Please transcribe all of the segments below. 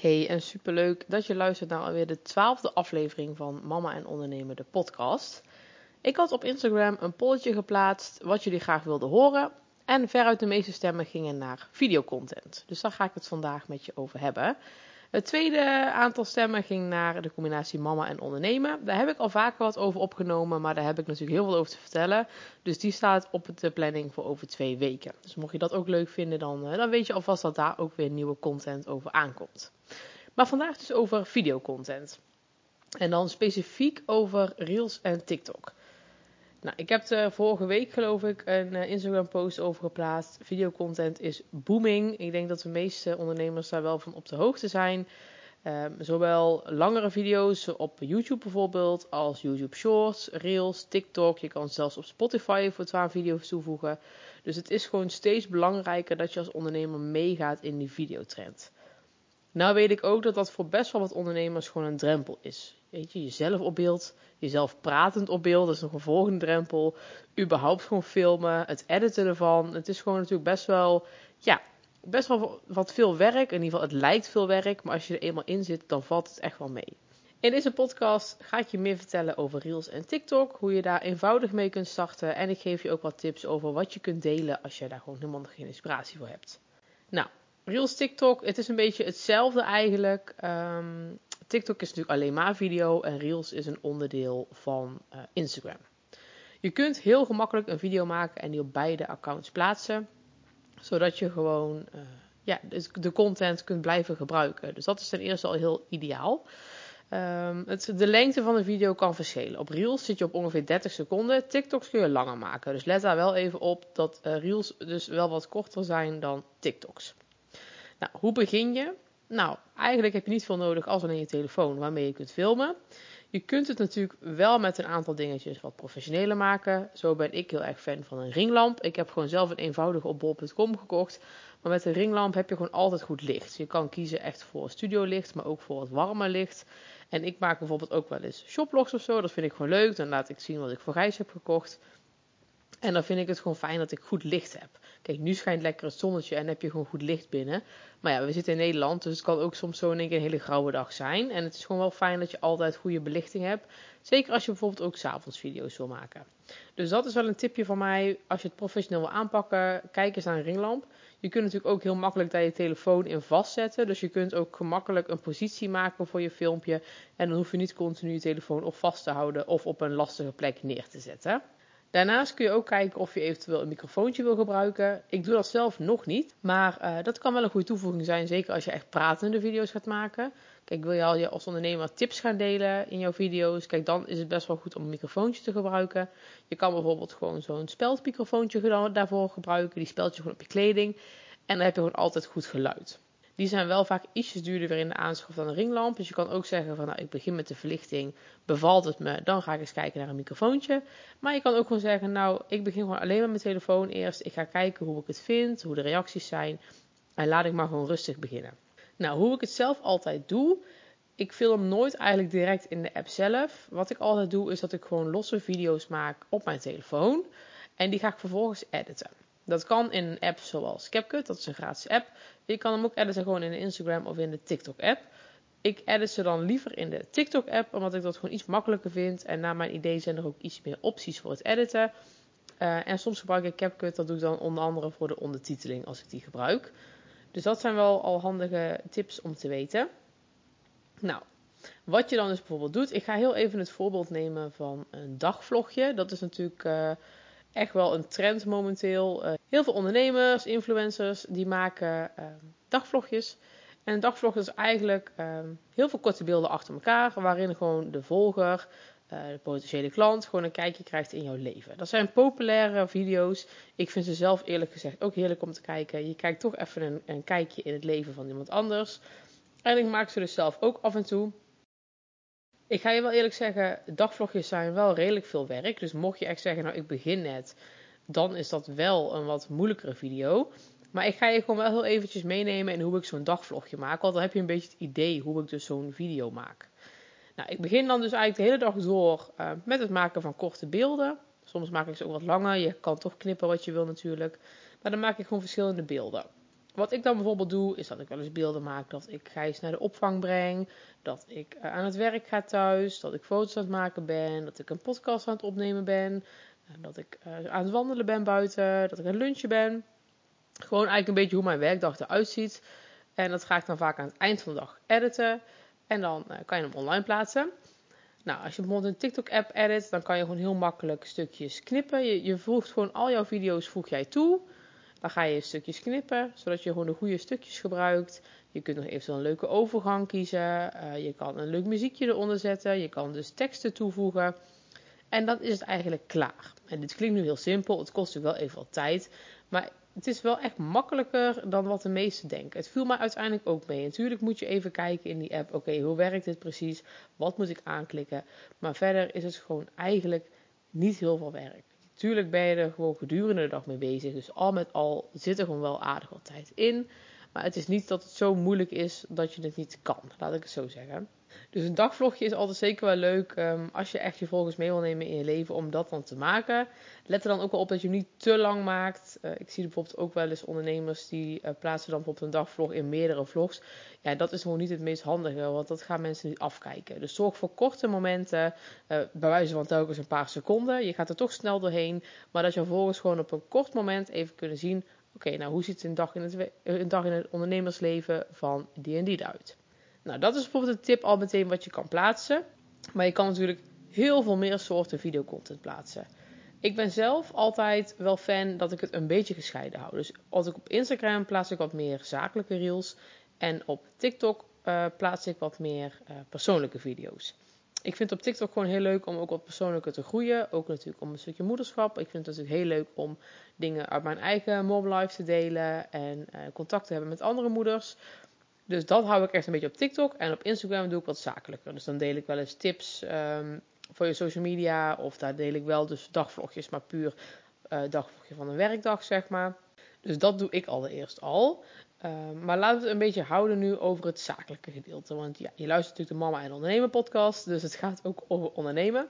Hey, en superleuk dat je luistert naar alweer de twaalfde aflevering van Mama en Ondernemen, de podcast. Ik had op Instagram een polletje geplaatst wat jullie graag wilden horen. En veruit de meeste stemmen gingen naar videocontent. Dus daar ga ik het vandaag met je over hebben. Het tweede aantal stemmen ging naar de combinatie mama en ondernemen. Daar heb ik al vaker wat over opgenomen, maar daar heb ik natuurlijk heel veel over te vertellen. Dus die staat op de planning voor over twee weken. Dus mocht je dat ook leuk vinden, dan, eh, dan weet je alvast dat daar ook weer nieuwe content over aankomt. Maar vandaag dus over videocontent. En dan specifiek over Reels en TikTok. Nou, ik heb er vorige week geloof ik een uh, Instagram post over geplaatst. Videocontent is booming. Ik denk dat de meeste ondernemers daar wel van op de hoogte zijn. Um, zowel langere video's op YouTube bijvoorbeeld, als YouTube Shorts, Reels, TikTok. Je kan zelfs op Spotify voor 12 video's toevoegen. Dus het is gewoon steeds belangrijker dat je als ondernemer meegaat in die videotrend. Nou weet ik ook dat dat voor best wel wat ondernemers gewoon een drempel is. Weet je, jezelf op beeld, jezelf pratend op beeld, dat is nog een volgende drempel. Überhaupt gewoon filmen, het editen ervan. Het is gewoon natuurlijk best wel, ja, best wel wat veel werk. In ieder geval, het lijkt veel werk, maar als je er eenmaal in zit, dan valt het echt wel mee. In deze podcast ga ik je meer vertellen over Reels en TikTok, hoe je daar eenvoudig mee kunt starten. En ik geef je ook wat tips over wat je kunt delen als je daar gewoon helemaal geen inspiratie voor hebt. Nou, Reels, TikTok, het is een beetje hetzelfde eigenlijk. Um, TikTok is natuurlijk alleen maar video en Reels is een onderdeel van uh, Instagram. Je kunt heel gemakkelijk een video maken en die op beide accounts plaatsen, zodat je gewoon uh, ja, dus de content kunt blijven gebruiken. Dus dat is ten eerste al heel ideaal. Um, het, de lengte van de video kan verschillen. Op Reels zit je op ongeveer 30 seconden. TikToks kun je langer maken. Dus let daar wel even op dat uh, Reels dus wel wat korter zijn dan TikToks. Nou, hoe begin je? Nou, eigenlijk heb je niet veel nodig als alleen je telefoon waarmee je kunt filmen. Je kunt het natuurlijk wel met een aantal dingetjes wat professioneler maken. Zo ben ik heel erg fan van een ringlamp. Ik heb gewoon zelf een eenvoudige op bol.com gekocht. Maar met een ringlamp heb je gewoon altijd goed licht. Je kan kiezen echt voor studiolicht, maar ook voor wat warmer licht. En ik maak bijvoorbeeld ook wel eens shoplogs of zo. Dat vind ik gewoon leuk. Dan laat ik zien wat ik voor Gijs heb gekocht. En dan vind ik het gewoon fijn dat ik goed licht heb. Kijk, nu schijnt lekker het zonnetje en heb je gewoon goed licht binnen. Maar ja, we zitten in Nederland, dus het kan ook soms zo in keer een hele grauwe dag zijn. En het is gewoon wel fijn dat je altijd goede belichting hebt. Zeker als je bijvoorbeeld ook s'avonds video's wil maken. Dus dat is wel een tipje van mij. Als je het professioneel wil aanpakken, kijk eens naar een ringlamp. Je kunt natuurlijk ook heel makkelijk daar je telefoon in vastzetten. Dus je kunt ook gemakkelijk een positie maken voor je filmpje. En dan hoef je niet continu je telefoon op vast te houden of op een lastige plek neer te zetten. Daarnaast kun je ook kijken of je eventueel een microfoontje wil gebruiken. Ik doe dat zelf nog niet, maar uh, dat kan wel een goede toevoeging zijn, zeker als je echt pratende video's gaat maken. Kijk, wil je al je als ondernemer tips gaan delen in jouw video's? Kijk, dan is het best wel goed om een microfoontje te gebruiken. Je kan bijvoorbeeld gewoon zo'n speldmicrofoontje daarvoor gebruiken. Die speld je gewoon op je kleding. En dan heb je gewoon altijd goed geluid. Die zijn wel vaak ietsjes duurder in de aanschaf dan een ringlamp. Dus je kan ook zeggen van nou, ik begin met de verlichting. Bevalt het me, dan ga ik eens kijken naar een microfoontje. Maar je kan ook gewoon zeggen, nou, ik begin gewoon alleen met mijn telefoon eerst. Ik ga kijken hoe ik het vind, hoe de reacties zijn. En laat ik maar gewoon rustig beginnen. Nou, hoe ik het zelf altijd doe. Ik film nooit eigenlijk direct in de app zelf. Wat ik altijd doe, is dat ik gewoon losse video's maak op mijn telefoon. En die ga ik vervolgens editen. Dat kan in een app zoals CapCut, dat is een gratis app. Je kan hem ook editen gewoon in de Instagram of in de TikTok app. Ik edit ze dan liever in de TikTok app, omdat ik dat gewoon iets makkelijker vind. En naar mijn idee zijn er ook iets meer opties voor het editen. Uh, en soms gebruik ik CapCut, dat doe ik dan onder andere voor de ondertiteling als ik die gebruik. Dus dat zijn wel al handige tips om te weten. Nou, wat je dan dus bijvoorbeeld doet, ik ga heel even het voorbeeld nemen van een dagvlogje. Dat is natuurlijk uh, echt wel een trend momenteel. Uh, heel veel ondernemers, influencers, die maken uh, dagvlogjes. En een dagvlog is eigenlijk uh, heel veel korte beelden achter elkaar, waarin gewoon de volger, uh, de potentiële klant, gewoon een kijkje krijgt in jouw leven. Dat zijn populaire video's. Ik vind ze zelf eerlijk gezegd ook heerlijk om te kijken. Je kijkt toch even een, een kijkje in het leven van iemand anders. En ik maak ze dus zelf ook af en toe. Ik ga je wel eerlijk zeggen, dagvlogjes zijn wel redelijk veel werk. Dus mocht je echt zeggen, nou ik begin net, dan is dat wel een wat moeilijkere video. Maar ik ga je gewoon wel heel eventjes meenemen in hoe ik zo'n dagvlogje maak. Want dan heb je een beetje het idee hoe ik dus zo'n video maak. Nou, ik begin dan dus eigenlijk de hele dag door uh, met het maken van korte beelden. Soms maak ik ze ook wat langer. Je kan toch knippen wat je wil natuurlijk. Maar dan maak ik gewoon verschillende beelden. wat ik dan bijvoorbeeld doe, is dat ik wel eens beelden maak dat ik Gijs naar de opvang breng. Dat ik eh, aan het werk ga thuis. Dat ik foto's aan het maken ben. Dat ik een podcast aan het opnemen ben. Eh, dat ik uh, aan het wandelen ben buiten. Dat ik aan het lunchen ben. Gewoon eigenlijk een beetje hoe mijn werkdag eruit ziet. En dat ga ik dan vaak aan het eind van de dag editen. En dan kan je hem online plaatsen. Nou, als je bijvoorbeeld een TikTok-app edit, dan kan je gewoon heel makkelijk stukjes knippen. Je, je voegt gewoon al jouw video's voeg jij toe. Dan ga je stukjes knippen, zodat je gewoon de goede stukjes gebruikt. Je kunt nog eventueel een leuke overgang kiezen. Uh, je kan een leuk muziekje eronder zetten. Je kan dus teksten toevoegen. En dan is het eigenlijk klaar. En dit klinkt nu heel simpel. Het kost natuurlijk wel even wat tijd. Maar het is wel echt makkelijker dan wat de meesten denken. Het viel mij uiteindelijk ook mee. Natuurlijk moet je even kijken in die app. Oké, hoe werkt dit precies? Wat moet ik aanklikken? Maar verder is het gewoon eigenlijk niet heel veel werk. Tuurlijk ben je er gewoon gedurende de dag mee bezig. Dus al met al zit er gewoon wel aardig wat tijd in. Maar het is niet dat het zo moeilijk is dat je het niet kan. Laat ik het zo zeggen. Dus een dagvlogje is altijd zeker wel leuk um, als je echt je volgers mee wil nemen in je leven om dat dan te maken. Let er dan ook wel op dat je niet te lang maakt. Uh, ik zie bijvoorbeeld ook wel eens ondernemers die uh, plaatsen dan bijvoorbeeld een dagvlog in meerdere vlogs. Ja, dat is gewoon niet het meest handige, want dat gaan mensen niet afkijken. Dus zorg voor korte momenten, uh, bij wijze van telkens een paar seconden. Je gaat er toch snel doorheen, maar dat je volgers gewoon op een kort moment even kunnen zien... Oké, nou hoe ziet een dag, in het, een dag in het ondernemersleven van die en die eruit? Nou, dat is bijvoorbeeld een tip al meteen wat je kan plaatsen. Maar je kan natuurlijk heel veel meer soorten videocontent plaatsen. Ik ben zelf altijd wel fan dat ik het een beetje gescheiden hou. Dus als ik op Instagram plaats ik wat meer zakelijke reels. En op TikTok uh, plaats ik wat meer uh, persoonlijke video's. Ik vind het op TikTok gewoon heel leuk om ook wat persoonlijker te groeien. Ook natuurlijk om een stukje moederschap. Ik vind het natuurlijk heel leuk om dingen uit mijn eigen momlife te delen. En uh, contact te hebben met andere moeders. Dus dat hou ik echt een beetje op TikTok. En op Instagram doe ik wat zakelijker. Dus dan deel ik wel eens tips um, voor je social media. Of daar deel ik wel dus dagvlogjes, maar puur uh, dagvlogje van een werkdag, zeg maar. Dus dat doe ik allereerst al. Uh, maar laten we het een beetje houden nu over het zakelijke gedeelte. Want ja, je luistert natuurlijk de Mama en Ondernemen podcast. Dus het gaat ook over ondernemen.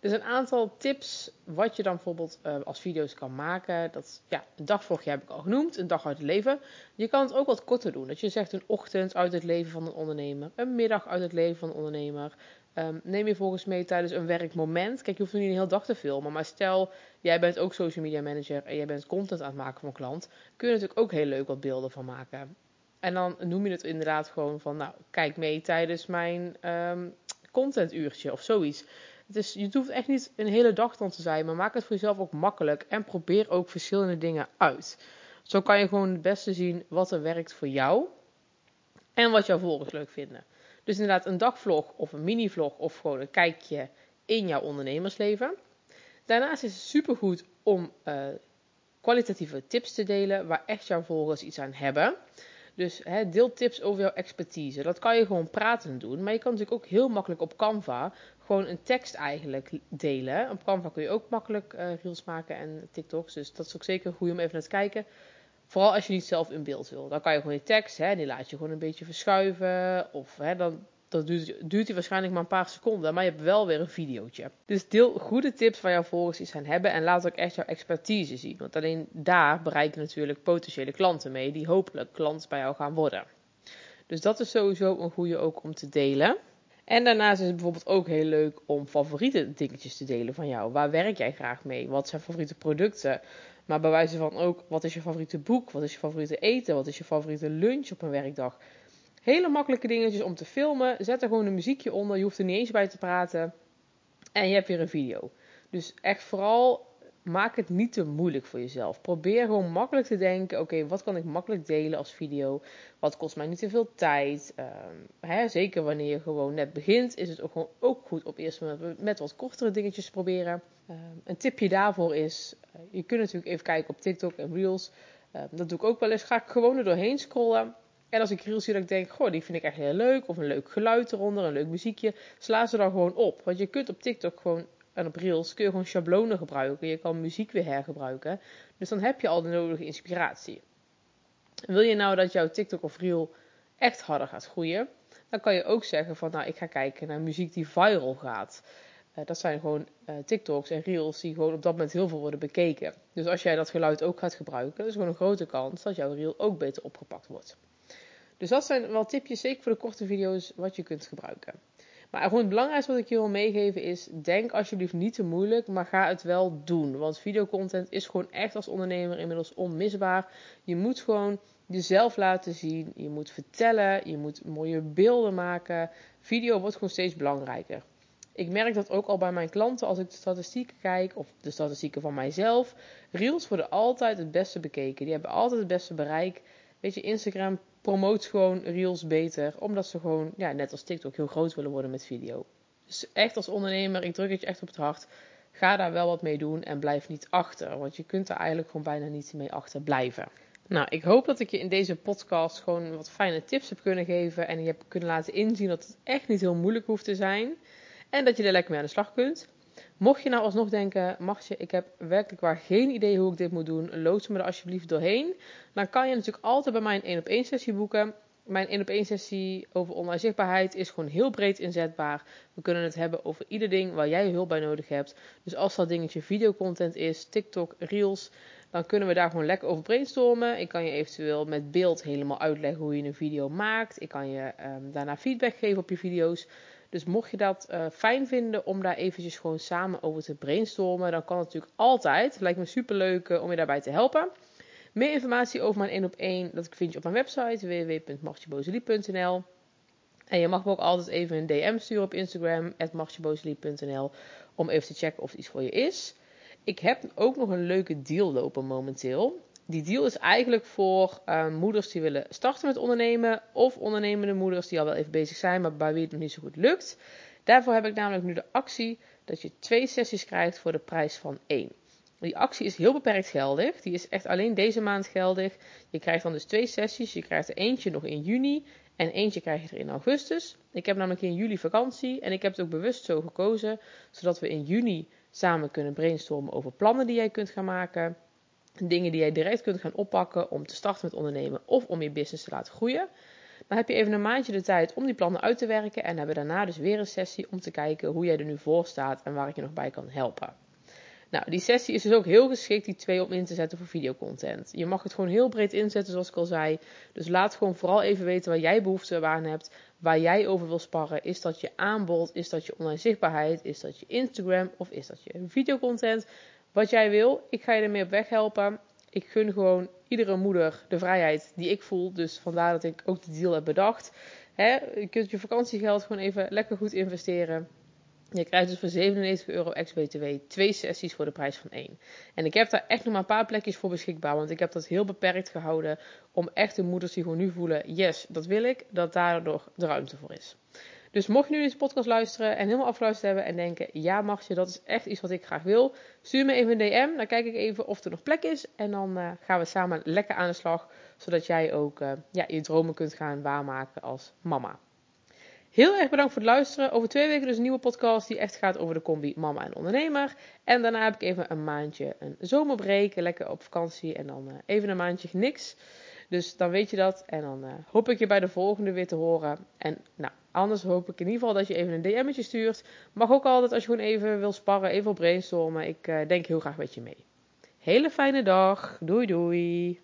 Dus een aantal tips wat je dan bijvoorbeeld uh, als video's kan maken. Dat, ja, een dagvlogje heb ik al genoemd, een dag uit het leven. Je kan het ook wat korter doen. Dat je zegt een ochtend uit het leven van een ondernemer, een middag uit het leven van een ondernemer. Um, neem je volgens mee tijdens een werkmoment. Kijk, je hoeft er niet een hele dag te filmen. Maar stel, jij bent ook social media manager en jij bent content aan het maken voor een klant. Kun je natuurlijk ook heel leuk wat beelden van maken. En dan noem je het inderdaad gewoon van, nou, kijk mee tijdens mijn um, contentuurtje of zoiets. Dus je hoeft echt niet een hele dag dan te zijn, maar maak het voor jezelf ook makkelijk en probeer ook verschillende dingen uit. Zo kan je gewoon het beste zien wat er werkt voor jou en wat jouw volgers leuk vinden. Dus inderdaad een dagvlog of een mini-vlog of gewoon een kijkje in jouw ondernemersleven. Daarnaast is het supergoed om uh, kwalitatieve tips te delen waar echt jouw volgers iets aan hebben. Dus hè, deel tips over jouw expertise. Dat kan je gewoon praten doen. Maar je kan natuurlijk ook heel makkelijk op Canva gewoon een tekst eigenlijk delen. Op Canva kun je ook makkelijk uh, reels maken en TikToks. Dus dat is ook zeker goed om even naar te kijken. Vooral als je niet zelf in beeld wil. Dan kan je gewoon die tekst, hè, die laat je gewoon een beetje verschuiven. Of dan dat duurt, duurt waarschijnlijk maar een paar seconden. Maar je hebt wel weer een videootje. Dus deel goede tips waar jouw volgers iets aan hebben. En laat ook echt jouw expertise zien. Want alleen daar bereik je natuurlijk potentiële klanten mee. Die hopelijk klant bij jou gaan worden. Dus dat is sowieso een goede ook om te delen. En daarnaast is het bijvoorbeeld ook heel leuk om favoriete dingetjes te delen van jou. Waar werk jij graag mee? Wat zijn favoriete producten? Maar bij wijze van ook, wat is je favoriete boek? Wat is je favoriete eten? Wat is je favoriete lunch op een werkdag? Hele makkelijke dingetjes om te filmen. Zet er gewoon een muziekje onder. Je hoeft er niet eens bij te praten. En je hebt weer een video. Dus echt vooral maak het niet te moeilijk voor jezelf. Probeer gewoon makkelijk te denken: oké, wat kan ik makkelijk delen als video? Wat kost mij niet te veel tijd? Um, hè, zeker wanneer je gewoon net begint, is het ook, gewoon ook goed op eerst met, met wat kortere dingetjes proberen. Um, een tipje daarvoor is: uh, je kunt natuurlijk even kijken op TikTok en Reels. Um, dat doe ik ook wel eens. Ga ik gewoon er doorheen scrollen. En als ik reels zie dat ik denk, goh, die vind ik echt heel leuk. Of een leuk geluid eronder, een leuk muziekje. Sla ze dan gewoon op. Want je kunt op TikTok gewoon en op Reels kun je gewoon schablonen gebruiken. Je kan muziek weer hergebruiken. Dus dan heb je al de nodige inspiratie. Wil je nou dat jouw TikTok of Reel echt harder gaat groeien? Dan kan je ook zeggen van nou ik ga kijken naar muziek die viral gaat. Uh, dat zijn gewoon uh, TikToks en Reels die gewoon op dat moment heel veel worden bekeken. Dus als jij dat geluid ook gaat gebruiken, is gewoon een grote kans dat jouw Reel ook beter opgepakt wordt. Dus dat zijn wel tipjes, zeker voor de korte video's, wat je kunt gebruiken. Maar gewoon het belangrijkste wat ik je wil meegeven is: denk alsjeblieft niet te moeilijk, maar ga het wel doen. Want videocontent is gewoon echt als ondernemer inmiddels onmisbaar. Je moet gewoon jezelf laten zien, je moet vertellen, je moet mooie beelden maken. Video wordt gewoon steeds belangrijker. Ik merk dat ook al bij mijn klanten als ik de statistieken kijk, of de statistieken van mijzelf. Reels worden altijd het beste bekeken. Die hebben altijd het beste bereik. Weet je, Instagram promoot gewoon Reels beter, omdat ze gewoon, ja, net als TikTok, heel groot willen worden met video. Dus echt als ondernemer, ik druk het je echt op het hart. Ga daar wel wat mee doen en blijf niet achter, want je kunt er eigenlijk gewoon bijna niet mee achter blijven. Nou, ik hoop dat ik je in deze podcast gewoon wat fijne tips heb kunnen geven en je hebt kunnen laten inzien dat het echt niet heel moeilijk hoeft te zijn en dat je er lekker mee aan de slag kunt. Mocht je nou alsnog denken, Martje, ik heb werkelijk waar geen idee hoe ik dit moet doen, loods me er alsjeblieft doorheen. Dan kan je natuurlijk altijd bij mij een 1 op 1 sessie boeken. Mijn 1 op 1 sessie over online zichtbaarheid is gewoon heel breed inzetbaar. We kunnen het hebben over ieder ding waar jij hulp bij nodig hebt. Dus als dat dingetje videocontent is, TikTok, Reels, dan kunnen we daar gewoon lekker over brainstormen. Ik kan je eventueel met beeld helemaal uitleggen hoe je een video maakt. Ik kan je um, daarna feedback geven op je video's. Dus mocht je dat uh, fijn vinden om daar eventjes gewoon samen over te brainstormen, dan kan het natuurlijk altijd. Het lijkt me super leuk uh, om je daarbij te helpen. Meer informatie over mijn 1 op 1, dat vind je op mijn website www.martjebozelie.nl. En je mag me ook altijd even een DM sturen op Instagram, martjebozelie.nl, om even te checken of het iets voor je is. Ik heb ook nog een leuke deal lopen momenteel die deal is eigenlijk voor uh, moeders die willen starten met ondernemen. Of ondernemende moeders die al wel even bezig zijn, maar bij wie het nog niet zo goed lukt. Daarvoor heb ik namelijk nu de actie dat je twee sessies krijgt voor de prijs van één. Die actie is heel beperkt geldig. Die is echt alleen deze maand geldig. Je krijgt dan dus twee sessies. Je krijgt er eentje nog in juni en eentje krijg je er in augustus. Ik heb namelijk in juli vakantie en ik heb het ook bewust zo gekozen, zodat we in juni samen kunnen brainstormen over plannen die jij kunt gaan maken dingen die jij direct kunt gaan oppakken om te starten met ondernemen of om je business te laten groeien. Dan heb je even een maandje de tijd om die plannen uit te werken en hebben daarna dus weer een sessie om te kijken hoe jij er nu voor staat en waar ik je nog bij kan helpen. Nou, die sessie is dus ook heel geschikt die twee om in te zetten voor videocontent. Je mag het gewoon heel breed inzetten, zoals ik al zei. Dus laat gewoon vooral even weten waar jij behoefte aan hebt, waar jij over wil sparren. Is dat je aanbod, is dat je online zichtbaarheid, is dat je Instagram of is dat je videocontent? Wat jij wil. Ik ga je ermee op weg helpen. Ik gun gewoon iedere moeder de vrijheid die ik voel. Dus vandaar dat ik ook de deal heb bedacht. je kunt je vakantiegeld gewoon even lekker goed investeren. Je krijgt dus voor 97 euro ex-BTW twee sessies voor de prijs van één. En ik heb daar echt nog maar een paar plekjes voor beschikbaar. Want ik heb dat heel beperkt gehouden. Om echte moeders die gewoon nu voelen: yes, dat wil ik. Dat daardoor de ruimte voor is. Dus mocht je nu deze podcast luisteren en helemaal afgeluisterd hebben en denken: ja, mag je, dat is echt iets wat ik graag wil, stuur me even een DM. Dan kijk ik even of er nog plek is. En dan uh, gaan we samen lekker aan de slag, zodat jij ook uh, ja, je dromen kunt gaan waarmaken als mama. Heel erg bedankt voor het luisteren. Over twee weken dus een nieuwe podcast die echt gaat over de combi mama en ondernemer. En daarna heb ik even een maandje een zomerbreak, lekker op vakantie en dan uh, even een maandje niks. Dus dan weet je dat. En dan uh, hoop ik je bij de volgende weer te horen. En nou, anders hoop ik in ieder geval dat je even een DM'tje stuurt. Mag ook altijd als je gewoon even wil sparren, even brainstormen. Ik uh, denk heel graag met je mee. Hele fijne dag. Doei doei.